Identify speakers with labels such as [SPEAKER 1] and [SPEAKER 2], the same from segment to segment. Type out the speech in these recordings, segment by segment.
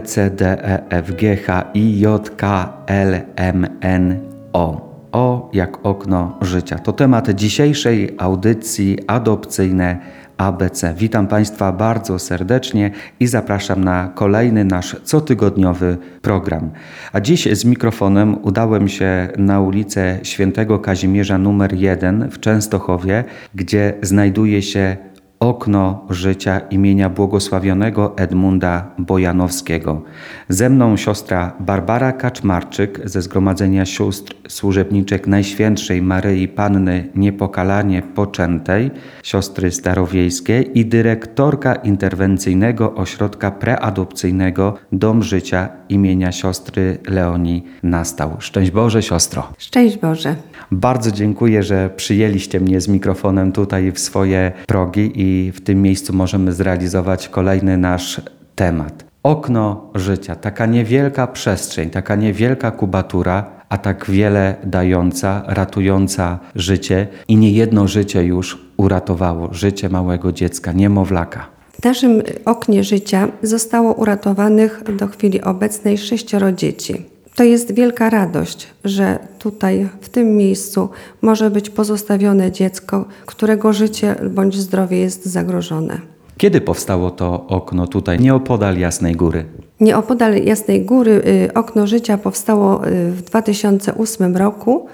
[SPEAKER 1] C, D, E, F, G, H, I, J, K, L, M, N, O. O jak okno życia. To temat dzisiejszej audycji adopcyjne ABC. Witam Państwa bardzo serdecznie i zapraszam na kolejny nasz cotygodniowy program. A dziś z mikrofonem udałem się na ulicę Świętego Kazimierza numer 1 w Częstochowie, gdzie znajduje się okno życia imienia błogosławionego Edmunda Bojanowskiego. Ze mną siostra Barbara Kaczmarczyk ze Zgromadzenia Sióstr Służebniczek Najświętszej Maryi Panny Niepokalanie Poczętej, siostry starowiejskiej i dyrektorka interwencyjnego ośrodka preadopcyjnego Dom Życia imienia siostry Leonii Nastał. Szczęść Boże, siostro.
[SPEAKER 2] Szczęść Boże.
[SPEAKER 1] Bardzo dziękuję, że przyjęliście mnie z mikrofonem tutaj w swoje progi i w tym miejscu możemy zrealizować kolejny nasz temat. Okno życia, taka niewielka przestrzeń, taka niewielka kubatura, a tak wiele dająca, ratująca życie i niejedno życie już uratowało życie małego dziecka, niemowlaka.
[SPEAKER 2] W naszym oknie życia zostało uratowanych do chwili obecnej sześcioro dzieci. To jest wielka radość, że tutaj, w tym miejscu, może być pozostawione dziecko, którego życie bądź zdrowie jest zagrożone.
[SPEAKER 1] Kiedy powstało to okno tutaj, nieopodal Jasnej Góry?
[SPEAKER 2] Nieopodal Jasnej Góry y, okno życia powstało y, w 2008 roku,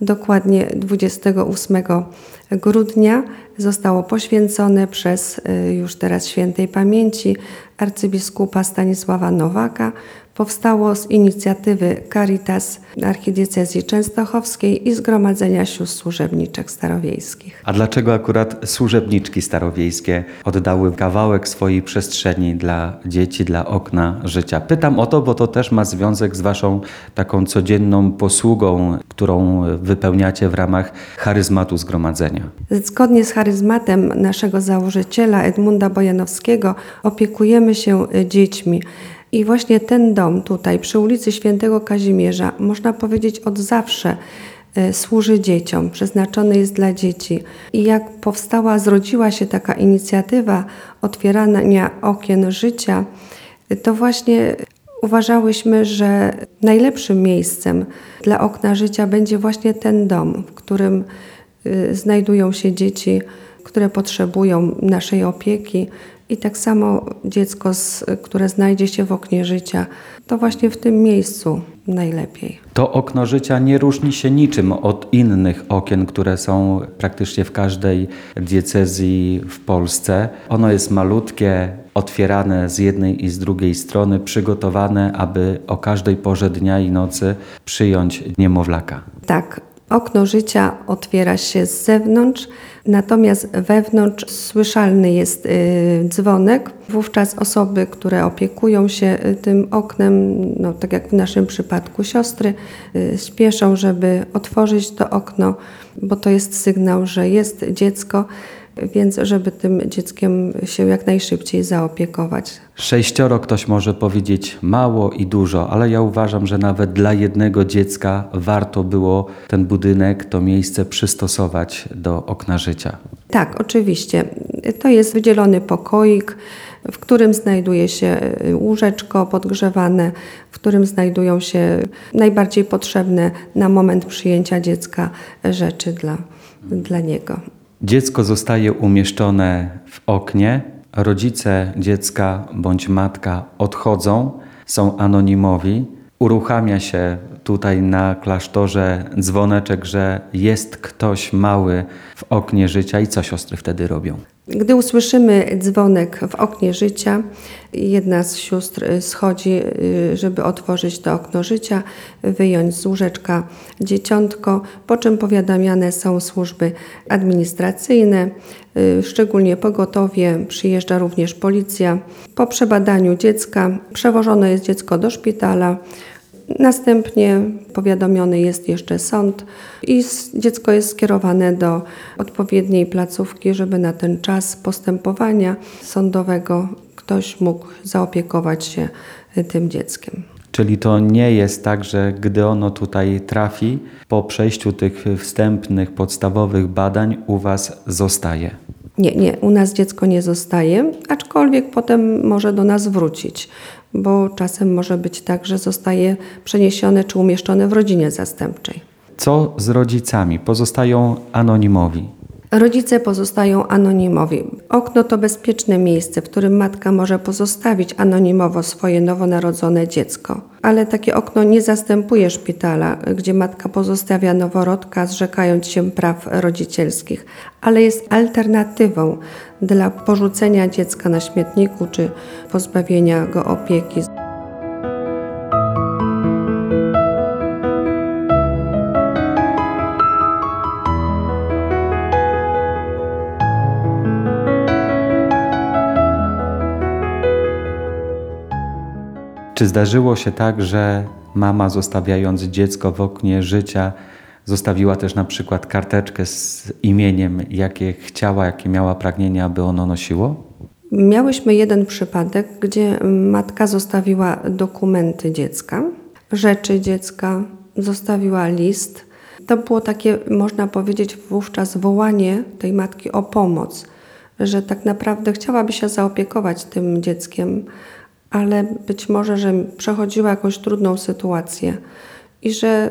[SPEAKER 2] dokładnie 28 grudnia. Zostało poświęcone przez y, już teraz świętej pamięci arcybiskupa Stanisława Nowaka powstało z inicjatywy Caritas Archidiecezji Częstochowskiej i Zgromadzenia Sióstr Służebniczek Starowiejskich.
[SPEAKER 1] A dlaczego akurat służebniczki starowiejskie oddały kawałek swojej przestrzeni dla dzieci, dla okna życia? Pytam o to, bo to też ma związek z Waszą taką codzienną posługą, którą wypełniacie w ramach charyzmatu zgromadzenia.
[SPEAKER 2] Zgodnie z charyzmatem naszego założyciela Edmunda Bojanowskiego opiekujemy się dziećmi. I właśnie ten dom tutaj przy ulicy Świętego Kazimierza, można powiedzieć od zawsze, e, służy dzieciom, przeznaczony jest dla dzieci. I jak powstała, zrodziła się taka inicjatywa otwierania okien życia, to właśnie uważałyśmy, że najlepszym miejscem dla okna życia będzie właśnie ten dom, w którym e, znajdują się dzieci, które potrzebują naszej opieki, i tak samo dziecko, które znajdzie się w oknie życia, to właśnie w tym miejscu najlepiej.
[SPEAKER 1] To okno życia nie różni się niczym od innych okien, które są praktycznie w każdej diecezji w Polsce. Ono jest malutkie, otwierane z jednej i z drugiej strony, przygotowane, aby o każdej porze dnia i nocy przyjąć niemowlaka.
[SPEAKER 2] Tak, Okno życia otwiera się z zewnątrz, natomiast wewnątrz słyszalny jest y, dzwonek. Wówczas osoby, które opiekują się y, tym oknem, no, tak jak w naszym przypadku siostry, y, śpieszą, żeby otworzyć to okno, bo to jest sygnał, że jest dziecko więc żeby tym dzieckiem się jak najszybciej zaopiekować.
[SPEAKER 1] Sześcioro ktoś może powiedzieć mało i dużo, ale ja uważam, że nawet dla jednego dziecka warto było ten budynek, to miejsce przystosować do okna życia.
[SPEAKER 2] Tak, oczywiście. To jest wydzielony pokoik, w którym znajduje się łóżeczko podgrzewane, w którym znajdują się najbardziej potrzebne na moment przyjęcia dziecka rzeczy dla, dla niego.
[SPEAKER 1] Dziecko zostaje umieszczone w oknie, rodzice dziecka bądź matka odchodzą, są anonimowi. Uruchamia się tutaj na klasztorze dzwoneczek, że jest ktoś mały w oknie życia i co siostry wtedy robią?
[SPEAKER 2] Gdy usłyszymy dzwonek w oknie życia, jedna z sióstr schodzi, y, żeby otworzyć to okno życia, wyjąć z łóżeczka dzieciątko, po czym powiadamiane są służby administracyjne, y, szczególnie pogotowie, przyjeżdża również policja. Po przebadaniu dziecka przewożone jest dziecko do szpitala, Następnie powiadomiony jest jeszcze sąd i dziecko jest skierowane do odpowiedniej placówki, żeby na ten czas postępowania sądowego ktoś mógł zaopiekować się tym dzieckiem.
[SPEAKER 1] Czyli to nie jest tak, że gdy ono tutaj trafi, po przejściu tych wstępnych, podstawowych badań u Was zostaje.
[SPEAKER 2] Nie, nie, u nas dziecko nie zostaje, aczkolwiek potem może do nas wrócić, bo czasem może być tak, że zostaje przeniesione czy umieszczone w rodzinie zastępczej.
[SPEAKER 1] Co z rodzicami? Pozostają anonimowi.
[SPEAKER 2] Rodzice pozostają anonimowi. Okno to bezpieczne miejsce, w którym matka może pozostawić anonimowo swoje nowonarodzone dziecko. Ale takie okno nie zastępuje szpitala, gdzie matka pozostawia noworodka, zrzekając się praw rodzicielskich, ale jest alternatywą dla porzucenia dziecka na śmietniku czy pozbawienia go opieki.
[SPEAKER 1] Czy zdarzyło się tak, że mama zostawiając dziecko w oknie życia, zostawiła też na przykład karteczkę z imieniem, jakie chciała, jakie miała pragnienia, aby ono nosiło?
[SPEAKER 2] Miałyśmy jeden przypadek, gdzie matka zostawiła dokumenty dziecka, rzeczy dziecka, zostawiła list. To było takie, można powiedzieć, wówczas wołanie tej matki o pomoc, że tak naprawdę chciałaby się zaopiekować tym dzieckiem, ale być może, że przechodziła jakąś trudną sytuację i że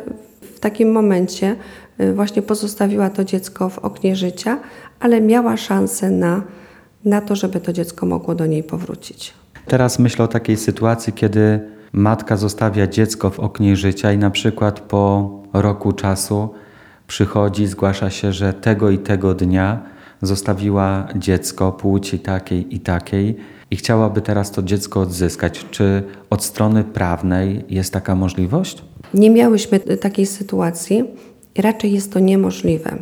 [SPEAKER 2] w takim momencie y, właśnie pozostawiła to dziecko w oknie życia, ale miała szansę na, na to, żeby to dziecko mogło do niej powrócić.
[SPEAKER 1] Teraz myślę o takiej sytuacji, kiedy matka zostawia dziecko w oknie życia i na przykład po roku czasu przychodzi, zgłasza się, że tego i tego dnia zostawiła dziecko płci takiej i takiej i chciałaby teraz to dziecko odzyskać. Czy od strony prawnej jest taka możliwość?
[SPEAKER 2] Nie miałyśmy takiej sytuacji raczej jest to niemożliwe,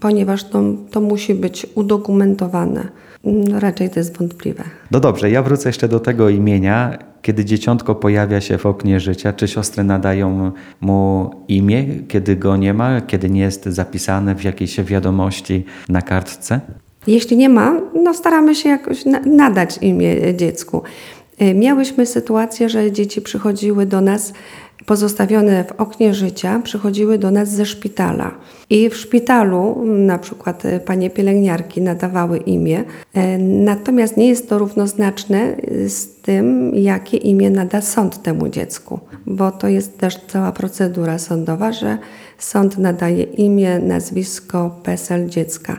[SPEAKER 2] ponieważ to, to musi być udokumentowane. No, raczej to jest wątpliwe.
[SPEAKER 1] No dobrze, ja wrócę jeszcze do tego imienia. Kiedy dzieciątko pojawia się w oknie życia, czy siostry nadają mu imię, kiedy go nie ma, kiedy nie jest zapisane w jakiejś wiadomości na kartce?
[SPEAKER 2] Jeśli nie ma, no staramy się jakoś na nadać imię dziecku. Y, miałyśmy sytuację, że dzieci przychodziły do nas pozostawione w oknie życia, przychodziły do nas ze szpitala. I w szpitalu na przykład y, panie pielęgniarki nadawały imię, y, natomiast nie jest to równoznaczne z tym, jakie imię nada sąd temu dziecku, bo to jest też cała procedura sądowa, że sąd nadaje imię, nazwisko, PESEL dziecka.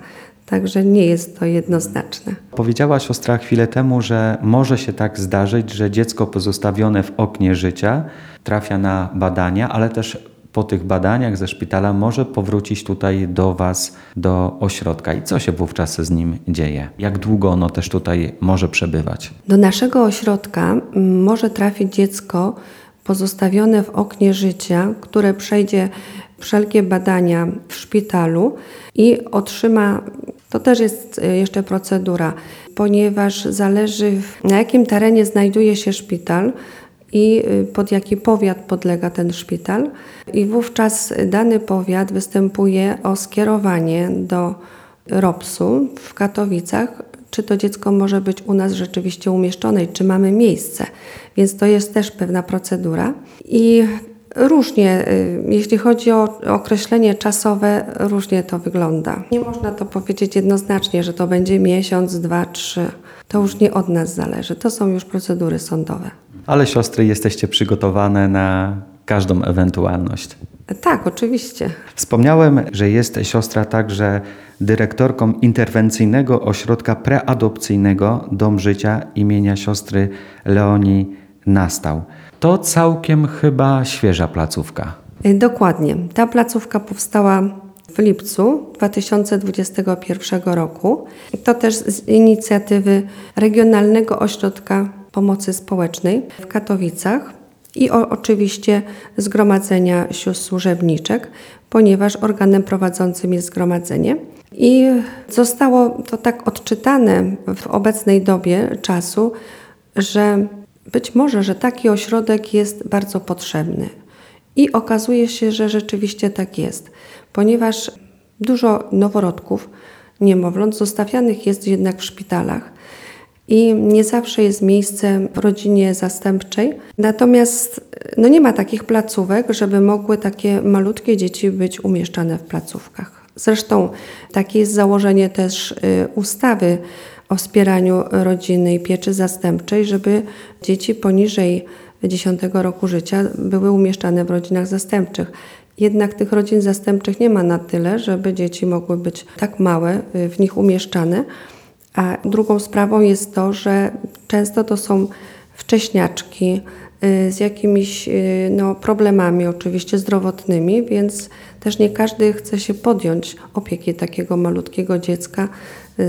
[SPEAKER 2] Także nie jest to jednoznaczne.
[SPEAKER 1] Powiedziała siostra chwilę temu, że może się tak zdarzyć, że dziecko pozostawione w oknie życia trafia na badania, ale też po tych badaniach ze szpitala może powrócić tutaj do Was, do ośrodka. I co się wówczas z nim dzieje? Jak długo ono też tutaj może przebywać?
[SPEAKER 2] Do naszego ośrodka może trafić dziecko pozostawione w oknie życia, które przejdzie wszelkie badania w szpitalu i otrzyma to też jest e, jeszcze procedura, ponieważ zależy na jakim terenie znajduje się szpital i e, pod jaki powiat podlega ten szpital. I wówczas dany powiat występuje o skierowanie do ROPS-u w Katowicach, czy to dziecko może być u nas rzeczywiście umieszczone i czy mamy miejsce. Więc to jest też pewna procedura. I Różnie, y, jeśli chodzi o określenie czasowe, różnie to wygląda. Nie można to powiedzieć jednoznacznie, że to będzie miesiąc, dwa, trzy. To już nie od nas zależy. To są już procedury sądowe.
[SPEAKER 1] Ale siostry, jesteście przygotowane na każdą ewentualność.
[SPEAKER 2] Tak, oczywiście.
[SPEAKER 1] Wspomniałem, że jest siostra także dyrektorką interwencyjnego ośrodka preadopcyjnego Dom Życia imienia siostry Leonii Nastał. To całkiem chyba świeża placówka.
[SPEAKER 2] Y, dokładnie. Ta placówka powstała w lipcu 2021 roku. To też z inicjatywy Regionalnego Ośrodka Pomocy Społecznej w Katowicach i o, oczywiście Zgromadzenia Sióstr Służebniczek, ponieważ organem prowadzącym jest zgromadzenie. I zostało to tak odczytane w obecnej dobie czasu, że być może, że taki ośrodek jest bardzo potrzebny. I okazuje się, że rzeczywiście tak jest, ponieważ dużo noworodków, niemowląt zostawianych jest jednak w szpitalach i nie zawsze jest miejsce w rodzinie zastępczej. Natomiast no nie ma takich placówek, żeby mogły takie malutkie dzieci być umieszczane w placówkach. Zresztą takie jest założenie też y, ustawy o wspieraniu rodziny i pieczy zastępczej, żeby dzieci poniżej 10 roku życia były umieszczane w rodzinach zastępczych. Jednak tych rodzin zastępczych nie ma na tyle, żeby dzieci mogły być tak małe, y, w nich umieszczane. A drugą sprawą jest to, że często to są wcześniaczki z jakimiś y, no, problemami, oczywiście zdrowotnymi, więc też nie każdy chce się podjąć opieki takiego malutkiego dziecka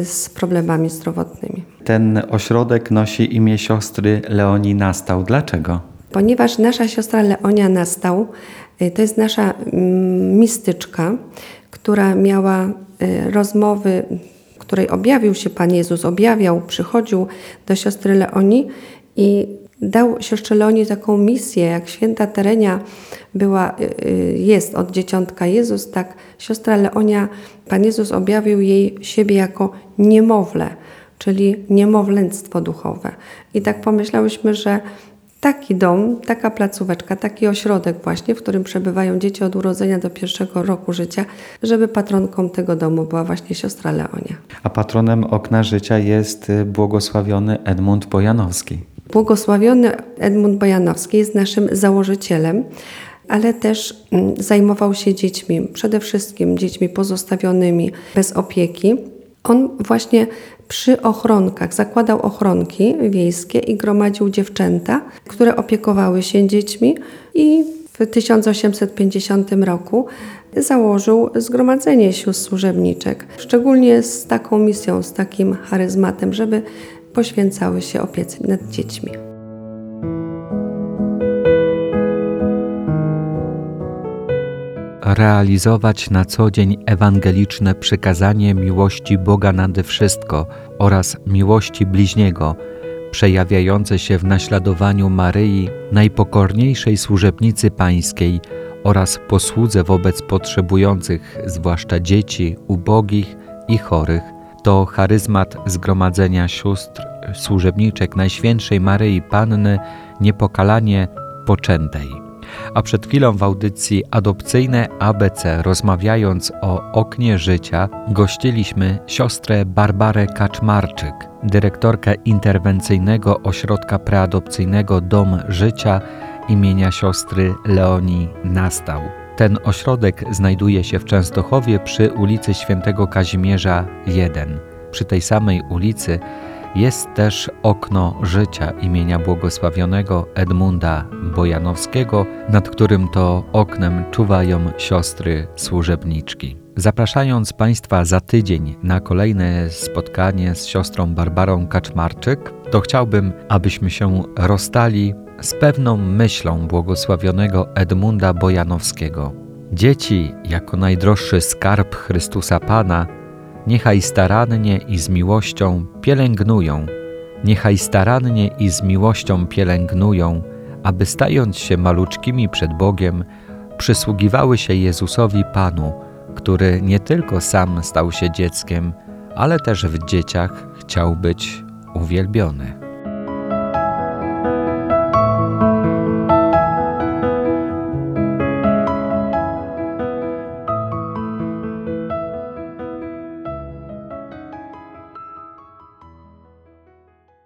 [SPEAKER 2] z problemami zdrowotnymi.
[SPEAKER 1] Ten ośrodek nosi imię siostry Leonii Nastał. Dlaczego?
[SPEAKER 2] Ponieważ nasza siostra Leonia Nastał y, to jest nasza mm, mistyczka, która miała y, rozmowy, w której objawił się Pan Jezus, objawiał, przychodził do siostry Leonii i dał siostrze Leonii taką misję, jak święta Terenia była, y, jest od dzieciątka Jezus, tak siostra Leonia, Pan Jezus objawił jej siebie jako niemowlę, czyli niemowlęctwo duchowe. I tak pomyślałyśmy, że taki dom, taka placóweczka, taki ośrodek właśnie, w którym przebywają dzieci od urodzenia do pierwszego roku życia, żeby patronką tego domu była właśnie siostra Leonia.
[SPEAKER 1] A patronem okna życia jest y, błogosławiony Edmund Bojanowski.
[SPEAKER 2] Błogosławiony Edmund Bojanowski jest naszym założycielem, ale też mm, zajmował się dziećmi, przede wszystkim dziećmi pozostawionymi bez opieki. On właśnie przy ochronkach zakładał ochronki wiejskie i gromadził dziewczęta, które opiekowały się dziećmi i w 1850 roku założył Zgromadzenie Sióstr Służebniczek, szczególnie z taką misją, z takim charyzmatem, żeby poświęcały się opiece nad dziećmi.
[SPEAKER 1] realizować na co dzień ewangeliczne przykazanie miłości Boga nade wszystko oraz miłości bliźniego, przejawiające się w naśladowaniu Maryi, najpokorniejszej służebnicy pańskiej oraz posłudze wobec potrzebujących, zwłaszcza dzieci, ubogich i chorych, to charyzmat Zgromadzenia Sióstr Służebniczek Najświętszej Maryi Panny niepokalanie poczętej a przed chwilą w audycji adopcyjne ABC, rozmawiając o oknie życia, gościliśmy siostrę Barbarę Kaczmarczyk, dyrektorkę interwencyjnego ośrodka preadopcyjnego Dom Życia imienia siostry Leonii Nastał. Ten ośrodek znajduje się w Częstochowie przy ulicy Świętego Kazimierza 1. Przy tej samej ulicy jest też okno życia imienia błogosławionego Edmunda Bojanowskiego, nad którym to oknem czuwają siostry służebniczki. Zapraszając Państwa za tydzień na kolejne spotkanie z siostrą Barbarą Kaczmarczyk, to chciałbym, abyśmy się rozstali z pewną myślą błogosławionego Edmunda Bojanowskiego. Dzieci, jako najdroższy skarb Chrystusa Pana, niechaj starannie i z miłością pielęgnują, niechaj starannie i z miłością pielęgnują, aby stając się maluczkimi przed Bogiem, przysługiwały się Jezusowi Panu, który nie tylko sam stał się dzieckiem, ale też w dzieciach chciał być uwielbiony.